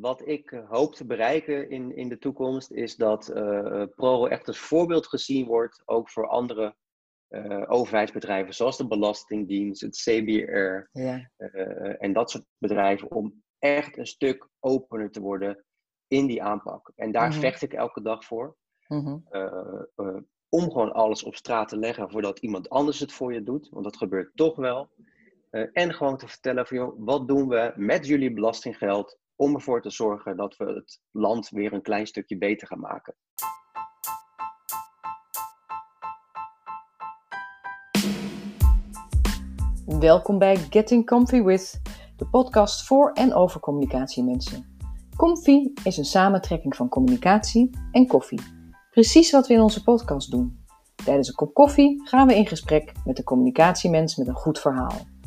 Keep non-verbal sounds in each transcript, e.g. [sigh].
wat ik eh, hoop te bereiken in, in de toekomst is dat uh, ProRail echt als voorbeeld gezien wordt, ook voor andere uh, overheidsbedrijven, zoals de Belastingdienst, het CBR ja. en dat soort bedrijven, om echt een stuk opener te worden in die aanpak. En daar mhm. vecht ik elke dag voor. Mhm. om gewoon alles op straat te leggen voordat iemand anders het voor je doet, want dat gebeurt toch wel. en gewoon te vertellen van, joh, wat doen we met jullie belastinggeld om ervoor te zorgen dat we het land weer een klein stukje beter gaan maken. Welkom bij Getting Comfy With, de podcast voor en over communicatiemensen. Comfy is een samentrekking van communicatie en koffie. Precies wat we in onze podcast doen. Tijdens een kop koffie gaan we in gesprek met een communicatiemens met een goed verhaal.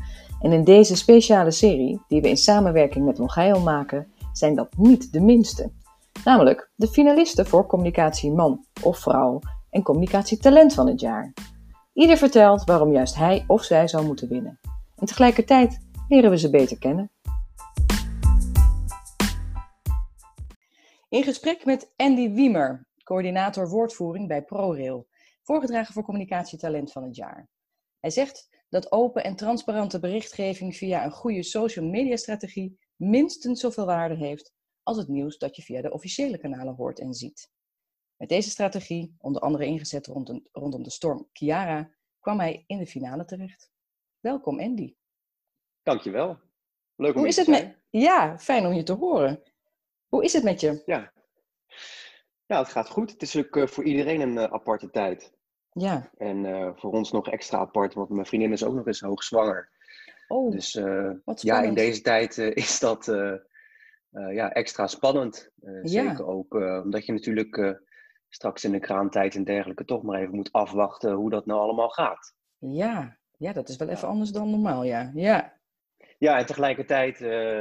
En in deze speciale serie, die we in samenwerking met Longeil maken, zijn dat niet de minste. Namelijk de finalisten voor Communicatie Man of Vrouw en Communicatietalent van het jaar. Ieder vertelt waarom juist hij of zij zou moeten winnen. En tegelijkertijd leren we ze beter kennen. In gesprek met Andy Wiemer, coördinator woordvoering bij ProRail, voorgedragen voor Communicatietalent van het jaar. Hij zegt dat open en transparante berichtgeving via een goede social media strategie minstens zoveel waarde heeft als het nieuws dat je via de officiële kanalen hoort en ziet. Met deze strategie, onder andere ingezet rondom de storm Kiara, kwam hij in de finale terecht. Welkom Andy. Dankjewel. Leuk om Hoe is het met... Ja, fijn om je te horen. Hoe is het met je? Ja, ja het gaat goed. Het is ook eh, voor iedereen een uh, aparte tijd. Ja. En uh, voor ons nog extra apart, want mijn vriendin is ook nog eens hoogzwanger. Oh, dus uh, ja, in deze tijd uh, is dat ja, extra spannend. Ja. Zeker ook omdat je natuurlijk straks in de kraantijd en dergelijke toch maar even moet afwachten hoe dat nou allemaal gaat. Ja, ja dat is wel even anders dan normaal, ja. Ja, ja en tegelijkertijd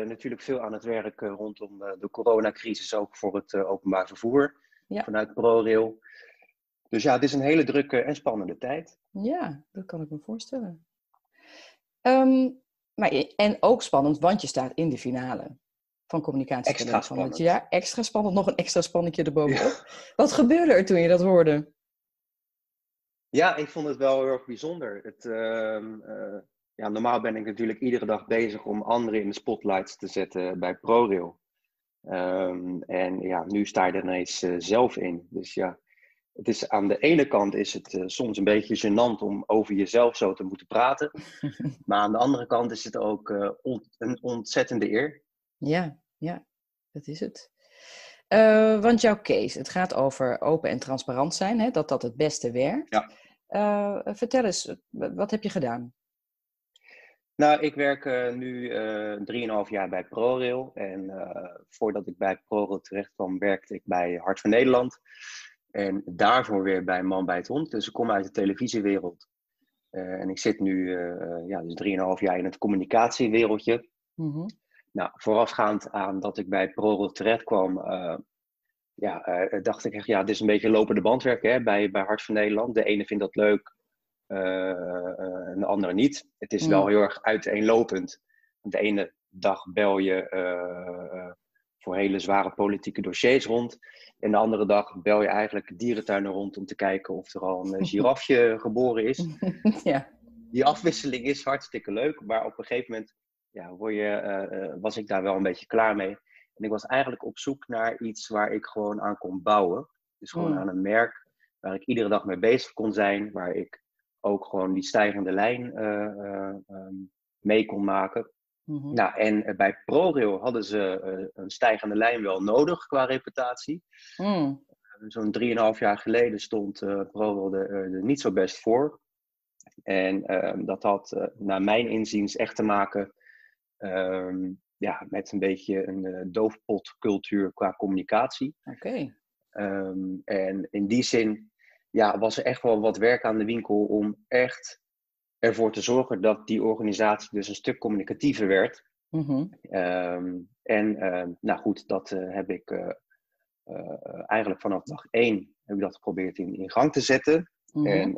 natuurlijk veel aan het werk rondom de coronacrisis, ook voor het openbaar vervoer ja. vanuit ProRail. Dus ja, het is een hele drukke en spannende tijd. Ja, dat kan ik me voorstellen. Um, maar, en ook spannend, want je staat in de finale van communicatie van het jaar. Extra spannend, nog een extra spannendje erbovenop. Wat gebeurde er toen je dat hoorde? Ja, ik vond het wel heel erg bijzonder. Het, uh, uh, ja, normaal ben ik natuurlijk iedere dag bezig om anderen in de spotlights te zetten bij ProRail. Um, en ja, nu sta je er ineens uh, zelf in. Dus ja, het is, aan de ene kant is het uh, soms een beetje gênant om over jezelf zo te moeten praten. [laughs] maar aan de andere kant is het ook uh, on een ontzettende eer. Ja, ja, dat is het. Uh, want jouw case, het gaat over open en transparant zijn, hè, dat dat het beste werkt. Ja. vertel eens, wat heb je gedaan? Nou, ik werk nu drieënhalf jaar bij ProRail. En voordat ik bij ProRail terecht kwam, werkte ik bij Hart van Nederland. En daarvoor weer bij Man bij het Hond. Dus ik kom uit de televisiewereld. Uh, en ik zit nu uh, ja, dus 3,5 jaar in het communicatiewereldje. Mm -hmm. Nou, voorafgaand aan dat ik bij ProRail terecht kwam, uh, ja, dacht ik echt, ja, dit is een beetje lopende bandwerk hè, bij, bij Hart van Nederland. De ene vindt dat leuk en de andere niet. Het is mm. wel heel erg uiteenlopend. De ene dag bel je voor hele zware politieke dossiers rond. En de andere dag bel je eigenlijk dierentuinen rond om te kijken of er al een eh, girafje [laughs] geboren is. ja. Die afwisseling is hartstikke leuk, maar op een gegeven moment ja, word je, uh, was ik daar wel een beetje klaar mee. En ik was eigenlijk op zoek naar iets waar ik gewoon aan kon bouwen. Dus gewoon hmm. aan een merk waar ik iedere dag mee bezig kon zijn, waar ik ook gewoon die stijgende lijn uh, mee kon maken. Mhm. Nou, en eh, bij ProRail hadden ze uh, een stijgende lijn wel nodig qua reputatie. Mm. Zo'n 3,5 jaar geleden stond uh, ProRail er, er, niet zo best voor. En ehm, dat had naar mijn inziens echt te maken um, ja, met een beetje een doofpotcultuur qua communicatie. Oké. Um, en in die zin ja, was er echt wel wat werk aan de winkel om echt ervoor te zorgen dat die organisatie dus een stuk communicatiever werd. Mm en uh, nou goed, dat uh, heb ik uh, eigenlijk vanaf dag één heb ik dat geprobeerd in, in gang te zetten. Mm -hmm. En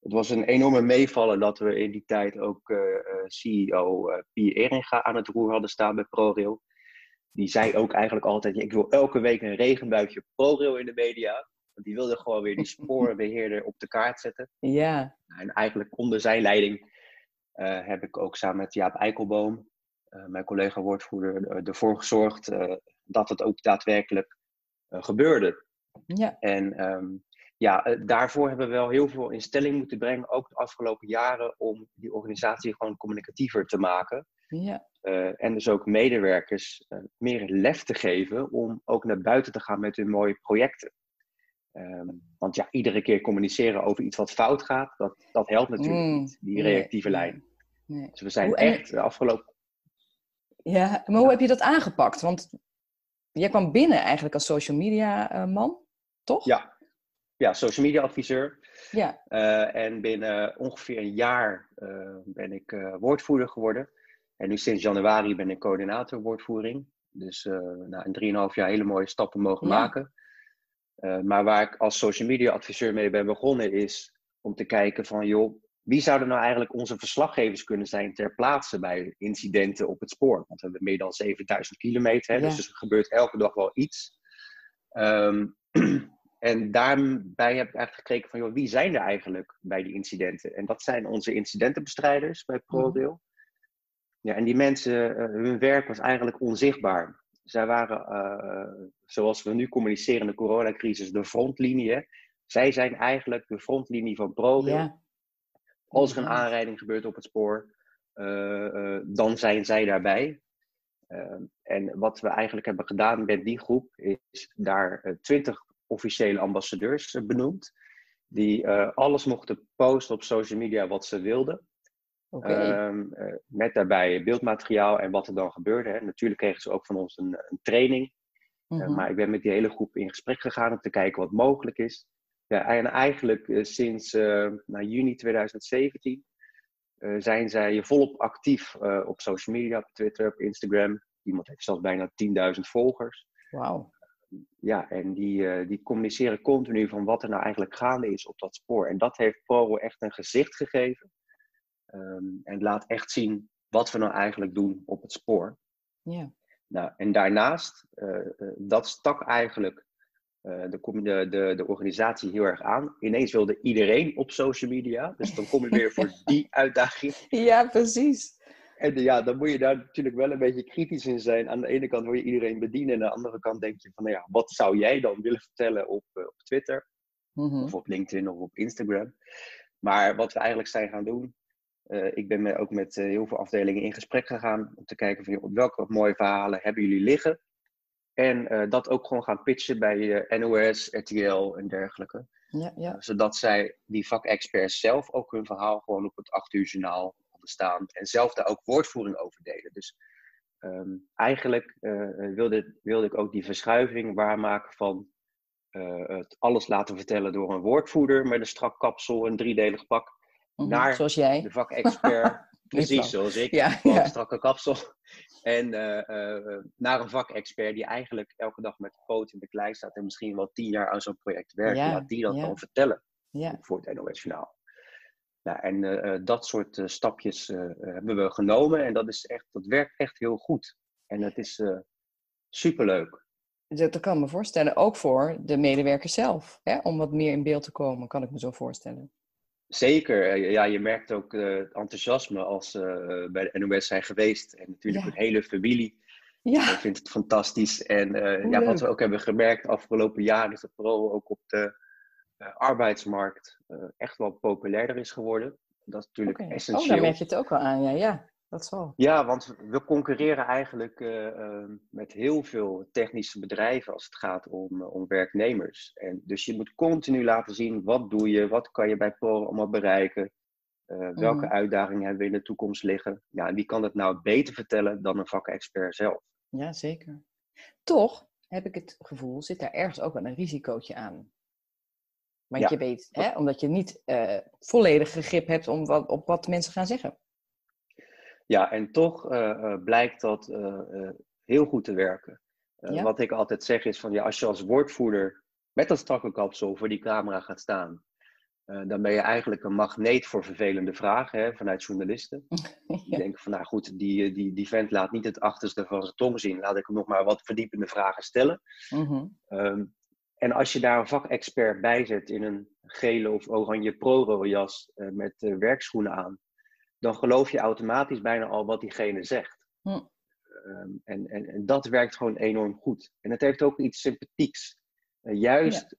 het was een enorme meevallen dat we in die tijd ook CEO Pier Eringa aan het roer hadden staan bij ProRail. die zei ook eigenlijk altijd, ik wil elke week een regenbuitje ProRail in de media. Die wilde gewoon weer die [laughs] sporenbeheerder op de kaart zetten. Ja. En eigenlijk onder zijn leiding heb ik ook samen met Jaap Eikelboom, mijn collega woordvoerder, ervoor gezorgd dat het ook daadwerkelijk gebeurde. Ja. En ehm, ja, eh, daarvoor hebben we wel heel veel in stelling moeten brengen, ook de afgelopen jaren, om die organisatie gewoon communicatiever te maken. Ja. Uh, en dus ook medewerkers uh, meer lef te geven om ook naar buiten te gaan met hun mooie projecten. Um, want ja, iedere keer communiceren over iets wat fout gaat, dat, dat helpt natuurlijk Mm, niet, die reactieve nee, lijn. nee. Dus we zijn Hoe- echt de afgelopen... Ja, maar hoe heb je dat aangepakt? Want jij kwam binnen eigenlijk als social media eh, man, toch? Ja, ja, social media adviseur. Ja. Eh, en binnen ongeveer een jaar eh, ben ik woordvoerder geworden. En nu sinds januari ben ik coördinator woordvoering. Dus na een 3,5 jaar hele mooie stappen mogen Ja. maken. Eh, maar waar ik als social media adviseur mee ben begonnen is om te kijken van joh, wie zouden nou eigenlijk onze verslaggevers kunnen zijn ter plaatse bij incidenten op het spoor? Want we hebben meer dan 7000 kilometer, hè, Ja. dus er gebeurt elke dag wel iets. Ehm, [clears throat] en daarbij heb ik eigenlijk gekeken van, joh, wie zijn er eigenlijk bij die incidenten? En dat zijn onze incidentenbestrijders bij ProRail. Ja, en die mensen, eh, hun werk was eigenlijk onzichtbaar. Zij waren, eh, zoals we nu communiceren in de coronacrisis, de frontlinie. hè. Zij zijn eigenlijk de frontlinie van ProRail. Ja. Als er een aanrijding gebeurt op het spoor, eh, eh, dan zijn zij daarbij. En wat we eigenlijk hebben gedaan met die groep, is daar twintig officiële ambassadeurs benoemd. Die alles mochten posten op social media wat ze wilden. Ehm, eh, met daarbij beeldmateriaal en wat er dan gebeurde. Hè. Natuurlijk kregen ze ook van ons een, een training. Eh, Mhm. maar ik ben met die hele groep in gesprek gegaan om te kijken wat mogelijk is. Ja, en eigenlijk eh, sinds nou, juni 2017 eh, zijn zij volop actief op social media, op Twitter, op Instagram. Iemand heeft zelfs bijna 10.000 volgers. Wauw. Ja, en die, die communiceren continu van wat er nou eigenlijk gaande is op dat spoor. En dat heeft ProRail echt een gezicht gegeven. Ehm, en laat echt zien wat we nou eigenlijk doen op het spoor. Ja. Nou, en daarnaast, eh, eh, dat stak eigenlijk eh, de, de, de, de organisatie heel erg aan. Ineens wilde iedereen op social media. Dus dan kom je weer voor [laughs] die uitdaging. ja, precies. En ja, dan moet je daar natuurlijk wel een beetje kritisch in zijn. Aan de ene kant wil je iedereen bedienen. En aan de andere kant denk je van, nou ja, wat zou jij dan willen vertellen op, op Twitter? Mhm. Of op LinkedIn of op Instagram. Maar wat we eigenlijk zijn gaan doen. Eh, ik ben met, ook met eh, heel veel afdelingen in gesprek gegaan. Om te kijken van, joh, welke mooie verhalen hebben jullie liggen? En eh, dat ook gewoon gaan pitchen bij NOS, RTL en dergelijke. Ja, ja. Zodat zij, die vakexperts zelf, ook hun verhaal gewoon op het 8 uur journaal hadden staan. En zelf daar ook woordvoering over deden. Dus ehm, eigenlijk wilde, wilde ik ook die verschuiving waarmaken van het alles laten vertellen door een woordvoerder met een strak kapsel, een driedelig pak, Mhm. naar Zoals jij. de vakexpert. [laughs] Precies, zoals ik. Ja, strakke kapsel. [laughs] En eh, eh, naar een vakexpert die eigenlijk elke dag met de poot in de klei staat en misschien wel tien jaar aan zo'n project werkt. Ja, Laat die dat dan vertellen voor het NOS-journaal. Nou, en eh, dat soort stapjes hebben we genomen en dat, is echt, dat werkt echt heel goed. En het is superleuk. Dat, dat kan ik me voorstellen. Ook voor de medewerker zelf. Hè? Om wat meer in beeld te komen, kan ik me zo voorstellen. Zeker, eh, ja, je merkt ook eh, het enthousiasme als ze bij de NOS zijn geweest. En natuurlijk Ja. een hele familie. Ja, Ik vind het fantastisch. En eh, ja, wat we ook hebben gemerkt afgelopen jaar is dat Pro ook op de eh, arbeidsmarkt eh, echt wel populairder is geworden. Dat is natuurlijk oké. Oh, essentieel. daar merk je het ook wel aan. Ja, ja. Dat zal. Ja, want we- concurreren eigenlijk eh, eh, met heel veel technische bedrijven als het gaat om, eh, om werknemers. En dus je moet continu laten zien wat doe je, wat kan je bij Pro allemaal bereiken. eh, welke Mhm. uitdagingen hebben we in de toekomst liggen. Ja, en wie kan het nou beter vertellen dan een vakexpert zelf? Ja, zeker. Toch heb ik het gevoel, zit daar ergens ook wel een risicootje aan. Want Ja. je weet, hè, omdat je niet volledig grip hebt om wat, op wat mensen gaan zeggen. Ja, en toch eh, eh, blijkt dat eh, heel goed te werken. Ja. Wat ik altijd zeg is van ja, als je als woordvoerder met dat strakke kapsel voor die camera gaat staan dan ben je eigenlijk een magneet voor vervelende vragen hè, vanuit journalisten. [laughs] Die denken van, nou goed, die, die, die vent laat niet het achterste van zijn tong zien. Laat ik hem nog maar wat verdiepende vragen stellen. Mhm. Ehm, en als je daar een vakexpert bij zet in een gele of oranje pro-jas uh, met uh, werkschoenen aan, dan geloof je automatisch bijna al wat diegene zegt. Hm. Ehm, en, en, en, dat werkt gewoon enorm goed. En het heeft ook iets sympathieks. Uh, juist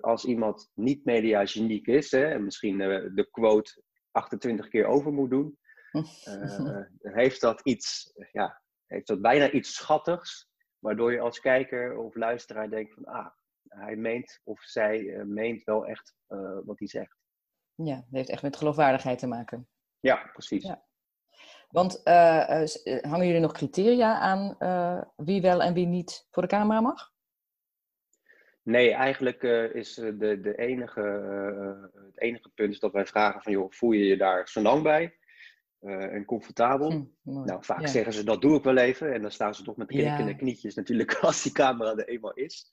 als iemand niet mediageniek is, hè, en misschien de quote 28 keer over moet doen, [laughs] heeft dat iets, ja, heeft dat bijna iets schattigs, waardoor je als kijker of luisteraar denkt van, ah, hij meent of zij meent wel echt wat hij zegt. Ja, dat heeft echt met geloofwaardigheid te maken. Ja, precies. Ja. Want uh, hangen jullie nog criteria aan wie wel en wie niet voor de camera mag? Nee, eigenlijk is de, de enige, het enige punt is dat wij vragen van, joh, voel je je daar zo lang bij? en comfortabel. Hm, nou, vaak zeggen ze dat doe ik wel even. En dan staan ze toch met knikkende ja. knietjes natuurlijk [laughs] als die camera er eenmaal is.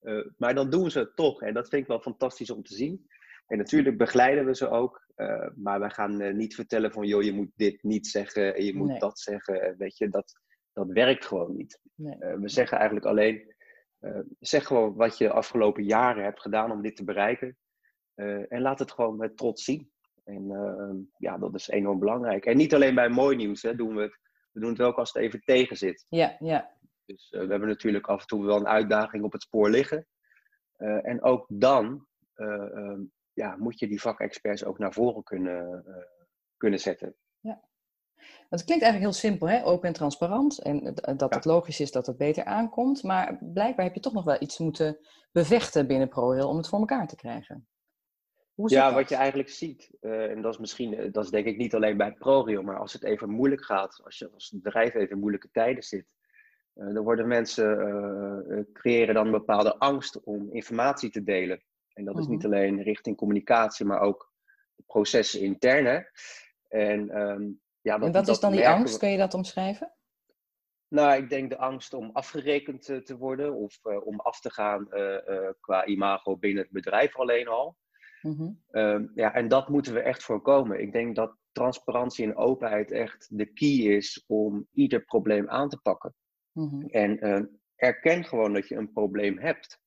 Eh, maar dan doen ze het toch. En dat vind ik wel fantastisch om te zien. En natuurlijk begeleiden we ze ook. Uh, maar wij gaan uh, niet vertellen van, joh, je moet dit niet zeggen en je moet dat zeggen. Weet je, dat, dat werkt gewoon niet. Nee. we zeggen eigenlijk alleen, zeg gewoon wat je de afgelopen jaren hebt gedaan om dit te bereiken. en laat het gewoon met trots zien. En ja, dat is enorm belangrijk. En niet alleen bij mooi nieuws hè, doen we het. We doen het ook als het even tegen zit. Ja, ja. Dus we hebben natuurlijk af en toe wel een uitdaging op het spoor liggen. En ook dan uh, ja, moet je die vakexperts ook naar voren kunnen, kunnen zetten. Ja. Het klinkt eigenlijk heel simpel, hè? open en transparant. En dat het logisch is dat het beter aankomt. Maar blijkbaar heb je toch nog wel iets moeten bevechten binnen ProRail om het voor elkaar te krijgen. ja, wat je eigenlijk ziet, en dat is misschien, dat is denk ik niet alleen bij ProRail, maar als het even moeilijk gaat, als je als bedrijf even in moeilijke tijden zit, uh, er worden mensen creëren dan een bepaalde angst om informatie te delen. En dat is niet mhm. alleen richting communicatie, maar ook processen intern. En, um, ja, dat, en wat is dan die angst? Kun je dat omschrijven? Nou, ik denk de angst om afgerekend te worden of uh, om af te gaan uh, uh, qua imago binnen het bedrijf alleen al. Mm -hmm. um, ja, en dat moeten we echt voorkomen. Ik denk dat transparantie en openheid echt de key is om ieder probleem aan te pakken. Mhm. En uh, erken gewoon dat je een probleem hebt.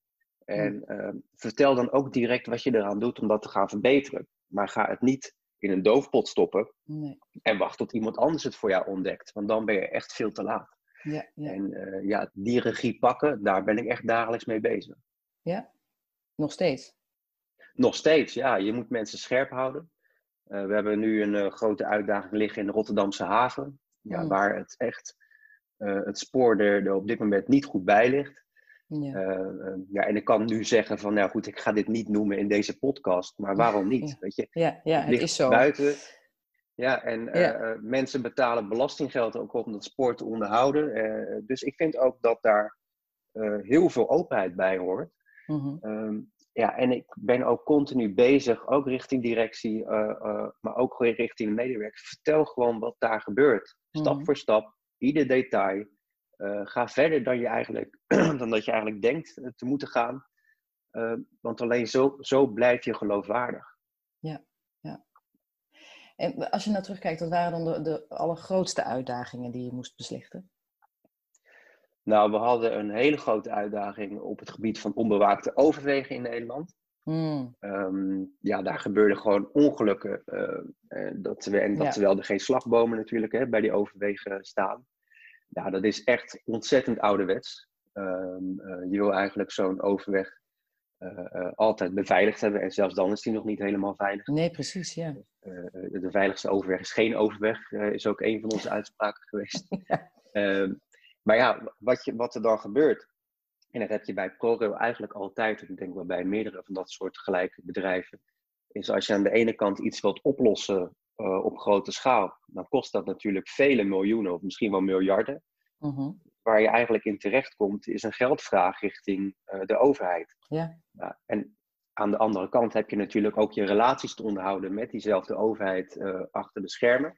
En uh, vertel dan ook direct wat je eraan doet om dat te gaan verbeteren. Maar ga het niet in een doofpot stoppen nee. en wacht tot iemand anders het voor jou ontdekt. Want dan ben je echt veel te laat. Ja, ja. En uh, ja, die regie pakken, daar ben ik echt dagelijks mee bezig. Ja, nog steeds? Nog steeds, ja. Je moet mensen scherp houden. we hebben nu een grote uitdaging liggen in de Rotterdamse haven. Ja, mm. Waar het echt het spoor er, er, op dit moment niet goed bij ligt. Ja. Uh, ja, en ik kan nu zeggen van, nou goed, ik ga dit niet noemen in deze podcast, maar waarom niet? Ja, Weet je? ja, ja het, is zo. Buiten. Ja, en ja. mensen betalen belastinggeld ook om dat spoor te onderhouden. dus ik vind ook dat daar heel veel openheid bij hoort. Mm -hmm. ja, en ik ben ook continu bezig, ook richting directie, maar ook richting de medewerkers. Vertel gewoon wat daar gebeurt, stap mm -hmm. voor stap ieder detail. Uh, ga verder dan, je eigenlijk, [clears throat] dan dat je eigenlijk denkt eh, te moeten gaan. Uh, want alleen zo, zo blijf je geloofwaardig. Ja, ja. En als je nou terugkijkt, wat waren dan de, de allergrootste uitdagingen die je moest beslichten? Nou, we hadden een hele grote uitdaging op het gebied van onbewaakte overwegen in Nederland. Hmm. Um, ja, daar gebeurden gewoon ongelukken. Uh, dat we, en dat ja. terwijl er geen slagbomen natuurlijk hè, bij die overwegen staan. Ja, dat is echt ontzettend ouderwets. Um, uh, je wil eigenlijk zo'n overweg uh, altijd beveiligd hebben. En zelfs dan is die nog niet helemaal veilig. Nee, precies, ja. de veiligste overweg is geen overweg. is ook een van onze [laughs] uitspraken geweest. ja. Um, maar ja, wat, je, wat er dan gebeurt en dat heb je bij ProRail eigenlijk altijd, en ik denk wel bij meerdere van dat soort gelijke bedrijven, is als je aan de ene kant iets wilt oplossen uh, op grote schaal, dan kost dat natuurlijk vele miljoenen of misschien wel miljarden. Uh-huh. Waar je eigenlijk in terechtkomt, is een geldvraag richting uh, de overheid. Ja. En aan de andere kant heb je natuurlijk ook je relaties te onderhouden met diezelfde overheid uh, achter de schermen.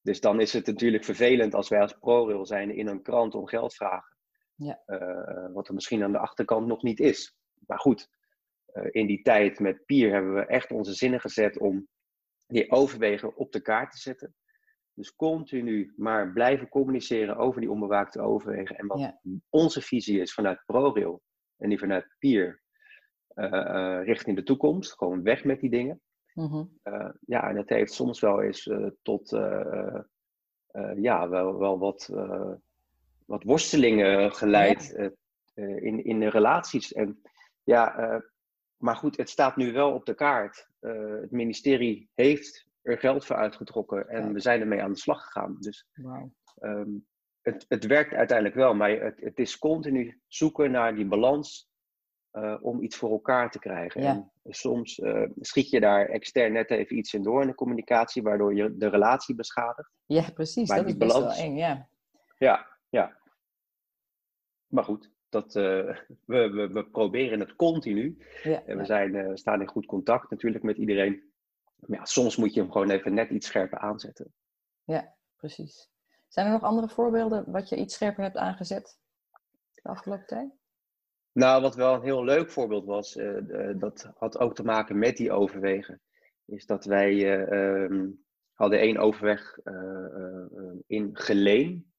Dus dan is het natuurlijk vervelend als wij als ProRail zijn in een krant om geld vragen. Ja. Uh, wat er misschien aan de achterkant nog niet is. Maar goed, in die tijd met Pier hebben we echt onze zinnen gezet om die overwegen op de kaart te zetten. Dus continu maar blijven communiceren over die onbewaakte overwegen. En wat onze visie is vanuit ProRail en die vanuit Pier uh, richting de toekomst. Gewoon weg met die dingen. Mhm. ja, en dat heeft soms wel eens tot ja, wel, wel wat, wat worstelingen geleid in, in de relaties. En ja, maar goed, het staat nu wel op de kaart. Het ministerie heeft er geld voor uitgetrokken en we zijn ermee aan de slag gegaan. Dus ehm, het, het werkt uiteindelijk wel, maar het, het is continu zoeken naar die balans uh, om iets voor elkaar te krijgen. En soms uh, schiet je daar extern net even iets in door in de communicatie, waardoor je de relatie beschadigt. Ja, precies. Maar dat is balans, best wel eng, ja. Ja, ja. Maar goed, dat, uh, [laughs] we, we, we, proberen het continu. Ja, en we zijn, staan in goed contact natuurlijk met iedereen. Maar ja, soms moet je hem gewoon even net iets scherper aanzetten. Ja, precies. Zijn er nog andere voorbeelden wat je iets scherper hebt aangezet de afgelopen tijd? Nou, wat wel een heel leuk voorbeeld was, uh, dat had ook te maken met die overwegen, is dat wij uh, hadden één overweg in Geleen.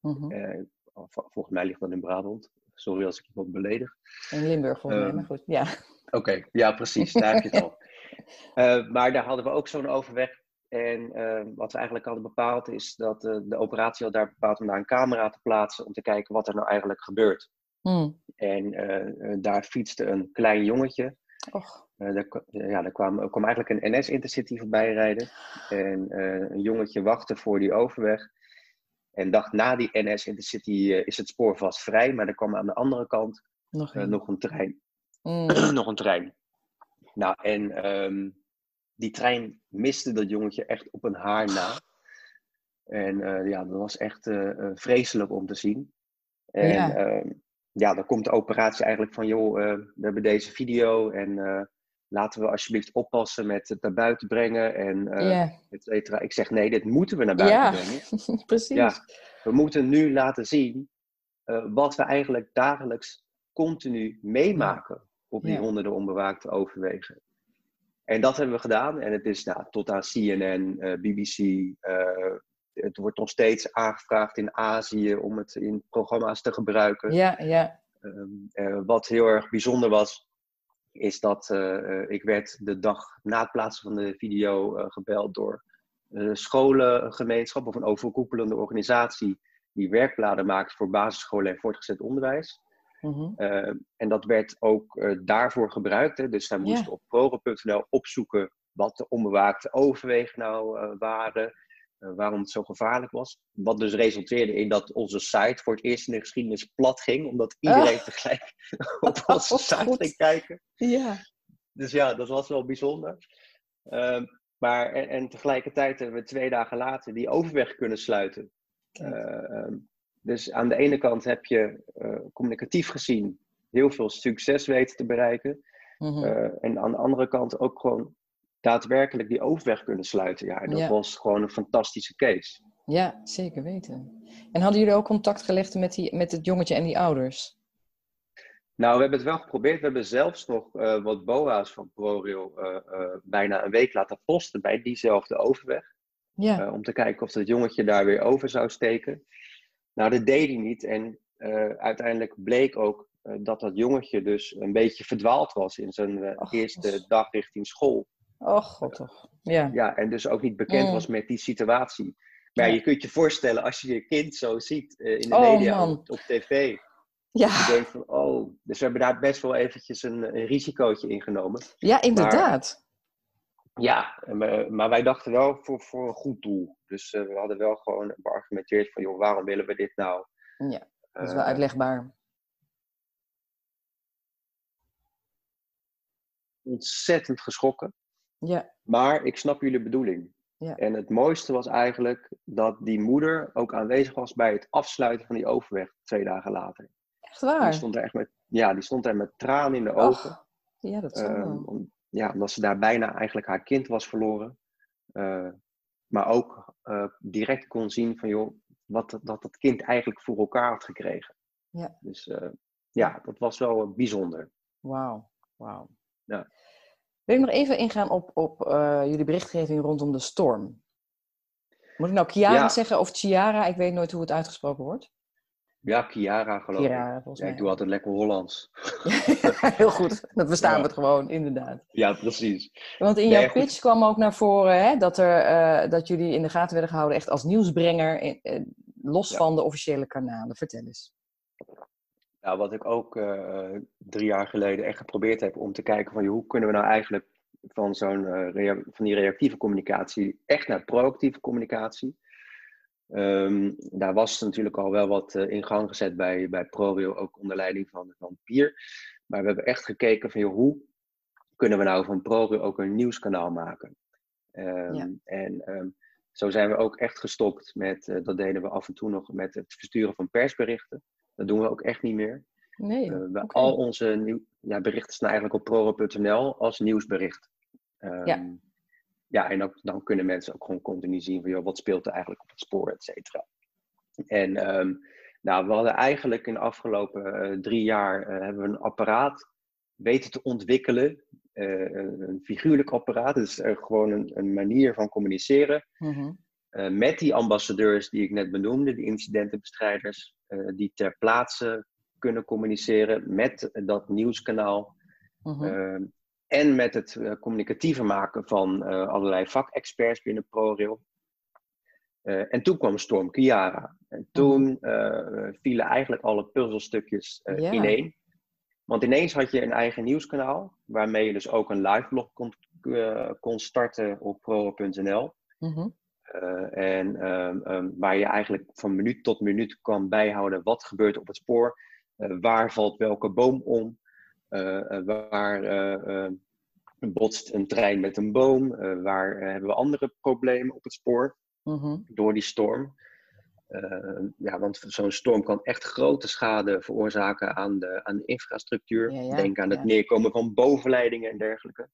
Mm volgens mij ligt dat in Brabant. Sorry als ik iemand beledig. In Limburg volgens mij, ehm, maar goed. Ja. Oké, ja precies, daar heb je het al. [laughs] maar daar hadden we ook zo'n overweg. En ehm, wat we eigenlijk hadden bepaald is dat de operatie had daar bepaald om daar een camera te plaatsen om te kijken wat er nou eigenlijk gebeurt. Hmm. En eh, eh, daar fietste een klein jongetje. Och. Daar, ja, daar kwam, kwam eigenlijk een NS-intercity voorbij rijden. En een jongetje wachtte voor die overweg. En dacht, na die NS-intercity is het spoor vast vrij. Maar er kwam aan de andere kant nog, nog een trein. Hmm. [clears throat] nog een trein. Nou, en ehm, die trein miste dat jongetje echt op een haar na. En ja, dat was echt vreselijk om te zien. En ja. Ehm, ja, dan komt de operatie eigenlijk van, joh, uh, we hebben deze video en uh, laten we alsjeblieft oppassen met het naar buiten brengen en uh, et cetera. Ik zeg, nee, dit moeten we naar buiten ja, brengen. [laughs] precies. Ja, we moeten nu laten zien wat we eigenlijk dagelijks continu meemaken op die honderden onbewaakte overwegen. En dat hebben we gedaan en het is nou, tot aan CNN, BBC, het wordt nog steeds aangevraagd in Azië om het in programma's te gebruiken. Ja, ja. Ehm, eh, wat heel erg bijzonder was, is dat uh, ik werd de dag na het plaatsen van de video uh, gebeld door een scholengemeenschap of een overkoepelende organisatie die werkbladen maakt voor basisscholen en voortgezet onderwijs. Mm en dat werd ook daarvoor gebruikt. Hè. Dus zij moesten op program.nl opzoeken wat de onbewaakte overwegen nou waren. Eh, waarom het zo gevaarlijk was. Wat dus resulteerde in dat onze site voor het eerst in de geschiedenis plat ging, omdat iedereen ah. tegelijk [laughs] op onze site ging kijken. Ja. Dus ja, dat was wel bijzonder. Uh, maar, en, en, tegelijkertijd hebben we twee dagen later die overweg kunnen sluiten. Uh, dus aan de ene kant heb je uh, communicatief gezien heel veel succes weten te bereiken. Mm -hmm. en aan de andere kant ook gewoon daadwerkelijk die overweg kunnen sluiten. Ja, en dat was gewoon een fantastische case. Ja, zeker weten. En hadden jullie ook contact gelegd met, die, met het jongetje en die ouders? Nou, we hebben het wel geprobeerd. We hebben zelfs nog uh, wat BOA's van ProRail uh, uh, bijna een week laten posten bij diezelfde overweg. Ja. om te kijken of dat jongetje daar weer over zou steken. Nou, dat deed hij niet. En uiteindelijk bleek ook dat dat jongetje dus een beetje verdwaald was in zijn eerste dag richting school. Oh god toch. Ja. ja, en dus ook niet bekend was mm. met die situatie. Maar ja. je kunt je voorstellen als je je kind zo ziet uh, in de oh, media, op, op, tv. Ja. Je denkt van, oh, dus we hebben daar best wel eventjes een, een risicootje ingenomen. Ja, inderdaad. Maar, ja, maar wij dachten wel voor, voor een goed doel. Dus uh, we hadden wel gewoon beargumenteerd van, joh, waarom willen we dit nou? Ja, dat is wel uh, uitlegbaar. Ontzettend geschrokken. Ja. Maar ik snap jullie bedoeling. Ja. En het mooiste was eigenlijk dat die moeder ook aanwezig was bij het afsluiten van die overweg twee dagen later. Echt waar? Die stond er echt met, ja, die stond er met tranen in de ogen. ja, dat zou um, om, Ja, omdat ze daar bijna eigenlijk haar kind was verloren. Uh, maar ook uh, direct kon zien van, joh, wat dat, dat kind eigenlijk voor elkaar had gekregen. Ja. Dus uh, ja, dat was wel bijzonder. Wauw, wauw. Ja. Wil ik nog even ingaan op, op uh, jullie berichtgeving rondom de storm? Moet ik nou Chiara Ja. zeggen of Chiara? Ik weet nooit hoe het uitgesproken wordt. Ja, Chiara geloof ik. Ja, ik doe altijd lekker Hollands. [laughs] Heel goed, dat verstaan Ja. we het gewoon, inderdaad. Ja, precies. Want in Nee, jouw goed. pitch kwam ook naar voren hè, dat, er, eh, dat jullie in de gaten werden gehouden echt als nieuwsbrenger, in- eh, los van de officiële kanalen. Vertel eens. Nou, wat ik ook eh, drie jaar geleden echt geprobeerd heb om te kijken van hoe kunnen we nou eigenlijk van, zo'n, eh, van die reactieve communicatie echt naar proactieve communicatie. Ehm, daar was natuurlijk al wel wat eh, in gang gezet bij, bij ProRail, ook onder leiding van, van Pier. Maar we hebben echt gekeken van joh, hoe kunnen we nou van ProRail ook een nieuwskanaal maken. Ehm, Ja. En ehm, zo zijn we ook echt gestopt met, dat deden we af en toe nog met het versturen van persberichten. Dat doen we ook echt niet meer. Nee, we, oké. Al onze nieuw, ja, berichten staan eigenlijk op proro.nl als nieuwsbericht. Ehm, Ja. ja, en ook, dan kunnen mensen ook gewoon continu zien van joh, wat speelt er eigenlijk op het spoor, et cetera. En ehm, nou, we hadden eigenlijk in de afgelopen eh, drie jaar eh, hebben we een apparaat weten te ontwikkelen. een een figuurlijk apparaat, dus gewoon een, een manier van communiceren eh, met die ambassadeurs die ik net benoemde, die incidentenbestrijders, die ter plaatse kunnen communiceren met dat nieuwskanaal. Mhm. eh, en met het eh, communicatieve maken van eh, allerlei vakexperts binnen ProRail. Eh, en toen kwam Storm Chiara. En toen eh, vielen eigenlijk alle puzzelstukjes eh, Ja. ineen. Want ineens had je een eigen nieuwskanaal, waarmee je dus ook een live blog kon, eh, kon starten op. Mhm. Eh, en ehm, ehm, waar je eigenlijk van minuut tot minuut kan bijhouden wat gebeurt op het spoor, eh, waar valt welke boom om, eh, waar eh, eh, botst een trein met een boom, waar hebben we andere problemen op het spoor Mhm. door die storm. Ja, want zo'n storm kan echt grote schade veroorzaken aan de, aan de infrastructuur. Ja, ja, Denk aan het neerkomen van bovenleidingen en dergelijke.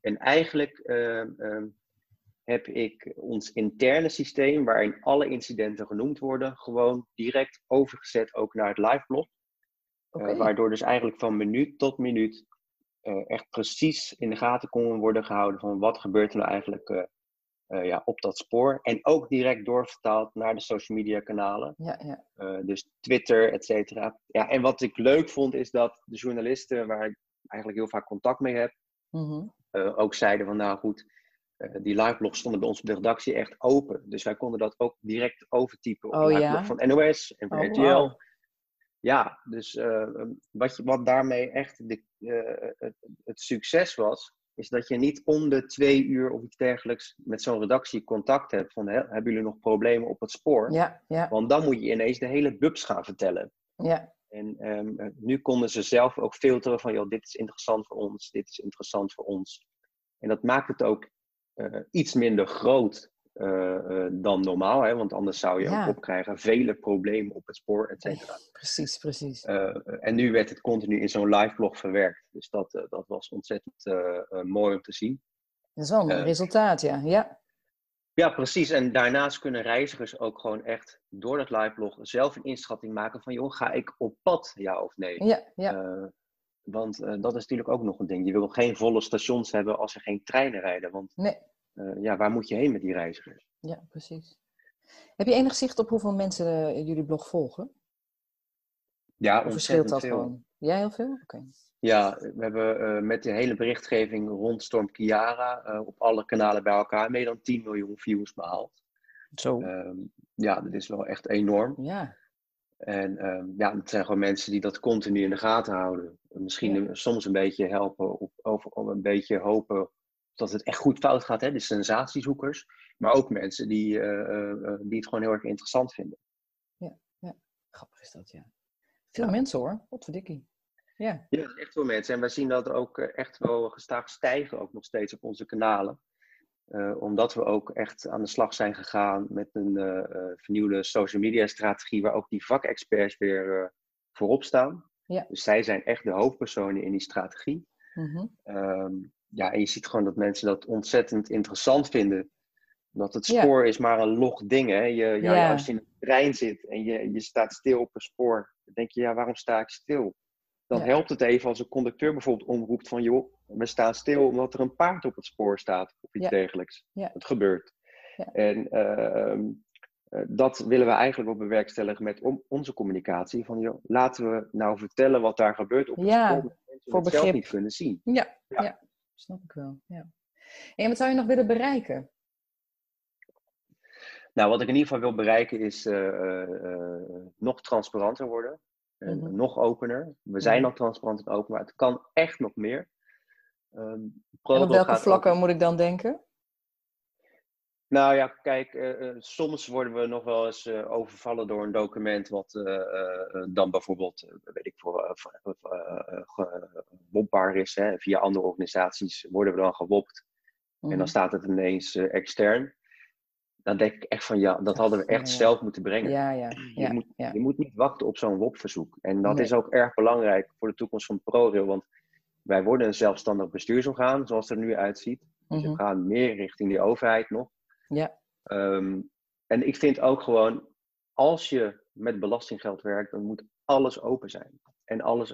En eigenlijk ehm, ehm, heb ik ons interne systeem, waarin alle incidenten genoemd worden, gewoon direct overgezet ook naar het liveblog. Eh, Oké. waardoor dus eigenlijk van minuut tot minuut eh, echt precies in de gaten kon worden gehouden van wat gebeurt er nou eigenlijk eh, eh, ja, op dat spoor. En ook direct doorvertaald naar de social media kanalen. Ja, ja. Eh, dus Twitter, et cetera. Ja, en wat ik leuk vond is dat de journalisten, waar ik eigenlijk heel vaak contact mee heb, Mhm. eh, ook zeiden van nou goed, eh, die liveblogs stonden bij ons op de redactie echt open. Dus wij konden dat ook direct overtypen op Oh, een ja? van NOS en van Oh, RTL. Ja, dus eh, wat, je, wat daarmee echt de, eh, het, het succes was, is dat je niet om de twee uur of iets dergelijks met zo'n redactie contact hebt van hè, hebben jullie nog problemen op het spoor? Ja, ja, Want dan moet je ineens de hele bubs gaan vertellen. ja. En ehm, eh, nu konden ze zelf ook filteren van, joh, dit is interessant voor ons, dit is interessant voor ons. En dat maakt het ook eh, iets minder groot eh, eh, dan normaal, hè? want anders zou je Ja. ook opkrijgen vele problemen op het spoor, et cetera. Precies, precies. En nu werd het continu in zo'n live blog verwerkt. Dus dat, dat was ontzettend mooi om te zien. Dat is wel een resultaat, ja. Ja, Ja, precies. En daarnaast kunnen reizigers ook gewoon echt door dat live blog zelf een inschatting maken van, joh, ga ik op pad, ja of nee? ja, ja. Want eh, dat is natuurlijk ook nog een ding. Je wil geen volle stations hebben als er geen treinen rijden. Want Nee, eh, ja, waar moet je heen met die reizigers? ja, precies. Heb je enig zicht op hoeveel mensen eh, jullie blog volgen? Ja, Of verschilt dat veel. gewoon? Ja, heel veel? Oké. Ja, we hebben met de hele berichtgeving rond Storm Kiara op alle kanalen bij elkaar meer dan 10 miljoen views behaald. Zo. Ehm, ja, dat is wel echt enorm. ja, En ehm, ja, het zijn gewoon mensen die dat continu in de gaten houden. Misschien Ja. soms een beetje helpen of, of, of een beetje hopen dat het echt goed fout gaat, hè? de sensatiezoekers. Maar ook mensen die, eh, eh, eh, die het gewoon heel erg interessant vinden. grappig is dat, ja. Veel Ja. mensen hoor, wat. Ja, Ja, echt veel mensen. En wij zien dat ook echt wel gestaag stijgen, ook nog steeds op onze kanalen. Omdat we ook echt aan de slag zijn gegaan met een vernieuwde social media strategie, waar ook die vakexperts weer voorop staan. Ja. Dus zij zijn echt de hoofdpersonen in die strategie. Mhm. Ehm, ja, en je ziet gewoon dat mensen dat ontzettend interessant vinden. Dat het Ja. spoor is maar een log ding. Hè? Je, ja, Ja. Als je in een trein zit en je, je staat stil op een spoor, dan denk je, ja, waarom sta ik stil? dan helpt het even als een conducteur bijvoorbeeld omroept van joh, we staan stil omdat er een paard op het spoor staat of iets dergelijks. Het gebeurt. En ehm, eh, dat willen we eigenlijk ook bewerkstelligen met onze communicatie. Van joh, laten we nou vertellen wat daar gebeurt op het spoor. Dat mensen voor het zelf niet kunnen zien. Ja, ja. snap ik wel. Ja. En wat zou je nog willen bereiken? Nou, wat ik in ieder geval wil bereiken is uh, nog transparanter worden. Mm Nog opener. We zijn mhm. al transparant en open, maar het kan echt nog meer. Um, en op welke vlakken moet ik dan denken? Nou ja, kijk, uh, soms worden we nog wel eens uh, overvallen door een document wat dan bijvoorbeeld, weet ik voor, wopbaar is. Hè. Via andere organisaties worden we dan gewopt. En dan mhm. staat het ineens extern dan denk ik echt van ja, dat hadden we echt zelf moeten brengen. Ja, ja, je, moet, je moet niet wachten op zo'n WOP-verzoek. En dat is ook erg belangrijk voor de toekomst van ProRail. Want wij worden een zelfstandig bestuursorgaan, zoals het er nu uitziet. Dus we mhm. gaan meer richting die overheid nog. Ja. Ehm, en ik vind ook gewoon, als je met belastinggeld werkt, dan moet alles open zijn. En alles,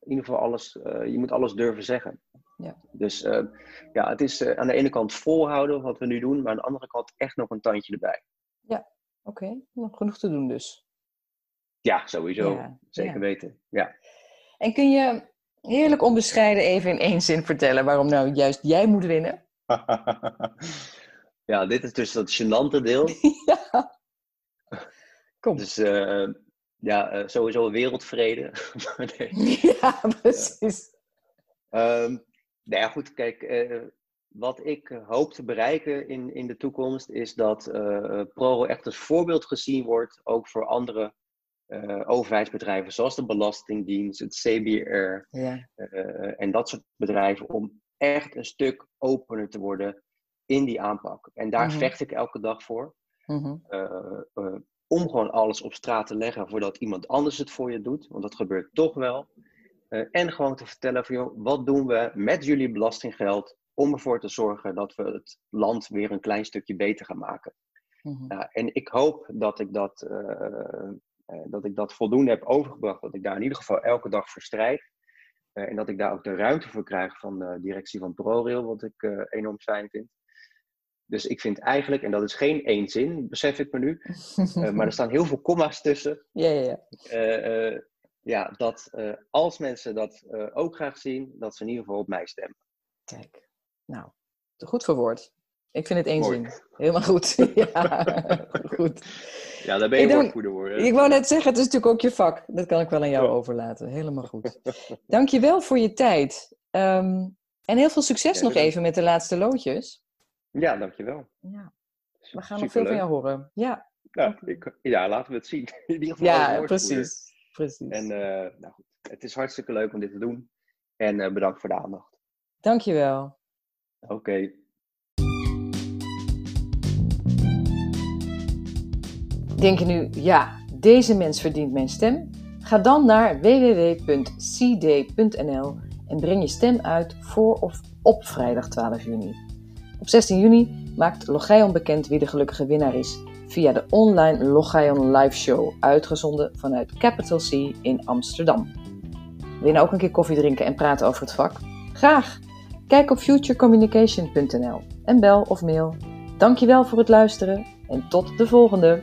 in ieder geval alles, uh, je moet alles durven zeggen. Ja. Dus uh, ja, het is uh, aan de ene kant volhouden wat we nu doen, maar aan de andere kant echt nog een tandje erbij. Ja, oké. Okay. Nog genoeg te doen dus. Ja, sowieso. Zeker weten. Ja. En kun je heerlijk onbescheiden even in één zin vertellen waarom nou juist jij moet winnen? [laughs] ja, dit is dus dat gênante deel. [laughs] ja. Kom. Dus uh, ja, sowieso wereldvrede. [laughs] ja, precies. Um, nou ja, goed, kijk, uh, wat ik eh, hoop te bereiken in, in de toekomst is dat uh, ProRail echt als voorbeeld gezien wordt, ook voor andere uh, overheidsbedrijven, zoals de Belastingdienst, het CBR ja. en dat soort bedrijven, om echt een stuk opener te worden in die aanpak. En daar mm vecht ik elke dag voor. Mm -hmm. om gewoon alles op straat te leggen voordat iemand anders het voor je doet, want dat gebeurt toch wel. Eh, en gewoon te vertellen van, joh, wat doen we met jullie belastinggeld om ervoor te zorgen dat we het land weer een klein stukje beter gaan maken. Mm en ik hoop dat ik dat, uh, dat ik dat voldoende heb overgebracht, dat ik daar in ieder geval elke dag voor strijd. en dat ik daar ook de ruimte voor krijg van de directie van ProRail, wat ik enorm fijn vind. Dus ik vind eigenlijk, en dat is geen één zin, besef ik me nu, [laughs] maar er staan heel veel comma's tussen. Ja, ja, ja ja, dat als mensen dat ook graag zien, dat ze in ieder geval op mij stemmen. Kijk, nou, goed verwoord. Ik vind het één zin. Helemaal goed. [laughs] ja, goed. Ja, daar ben je een goede voor. Ik wou net zeggen, het is natuurlijk ook je vak. Dat kan ik wel aan jou overlaten. Helemaal goed. [laughs] Dank je wel voor je tijd. Um, en heel veel succes nog even met de laatste loodjes. Ja, dankjewel. Ja. We gaan nog veel van jou horen. Ja. Nou, ik, ja, laten we het zien. [laughs] In ieder geval ja, precies. Precies. En uh, nou goed, het is hartstikke leuk om dit te doen. En uh, bedankt voor de aandacht. Dankjewel. Oké. Okay. Denk je nu, ja, deze mens verdient mijn stem? Ga dan naar www.cd.nl en breng je stem uit voor of op vrijdag 12 juni. Op 16 juni maakt Logion bekend wie de gelukkige winnaar is via de online Logion Live Show, uitgezonden vanuit Capital C in Amsterdam. Wil je nou ook een keer koffie drinken en praten over het vak? Graag! Kijk op futurecommunication.nl en bel of mail. Dankjewel voor het luisteren en tot de volgende!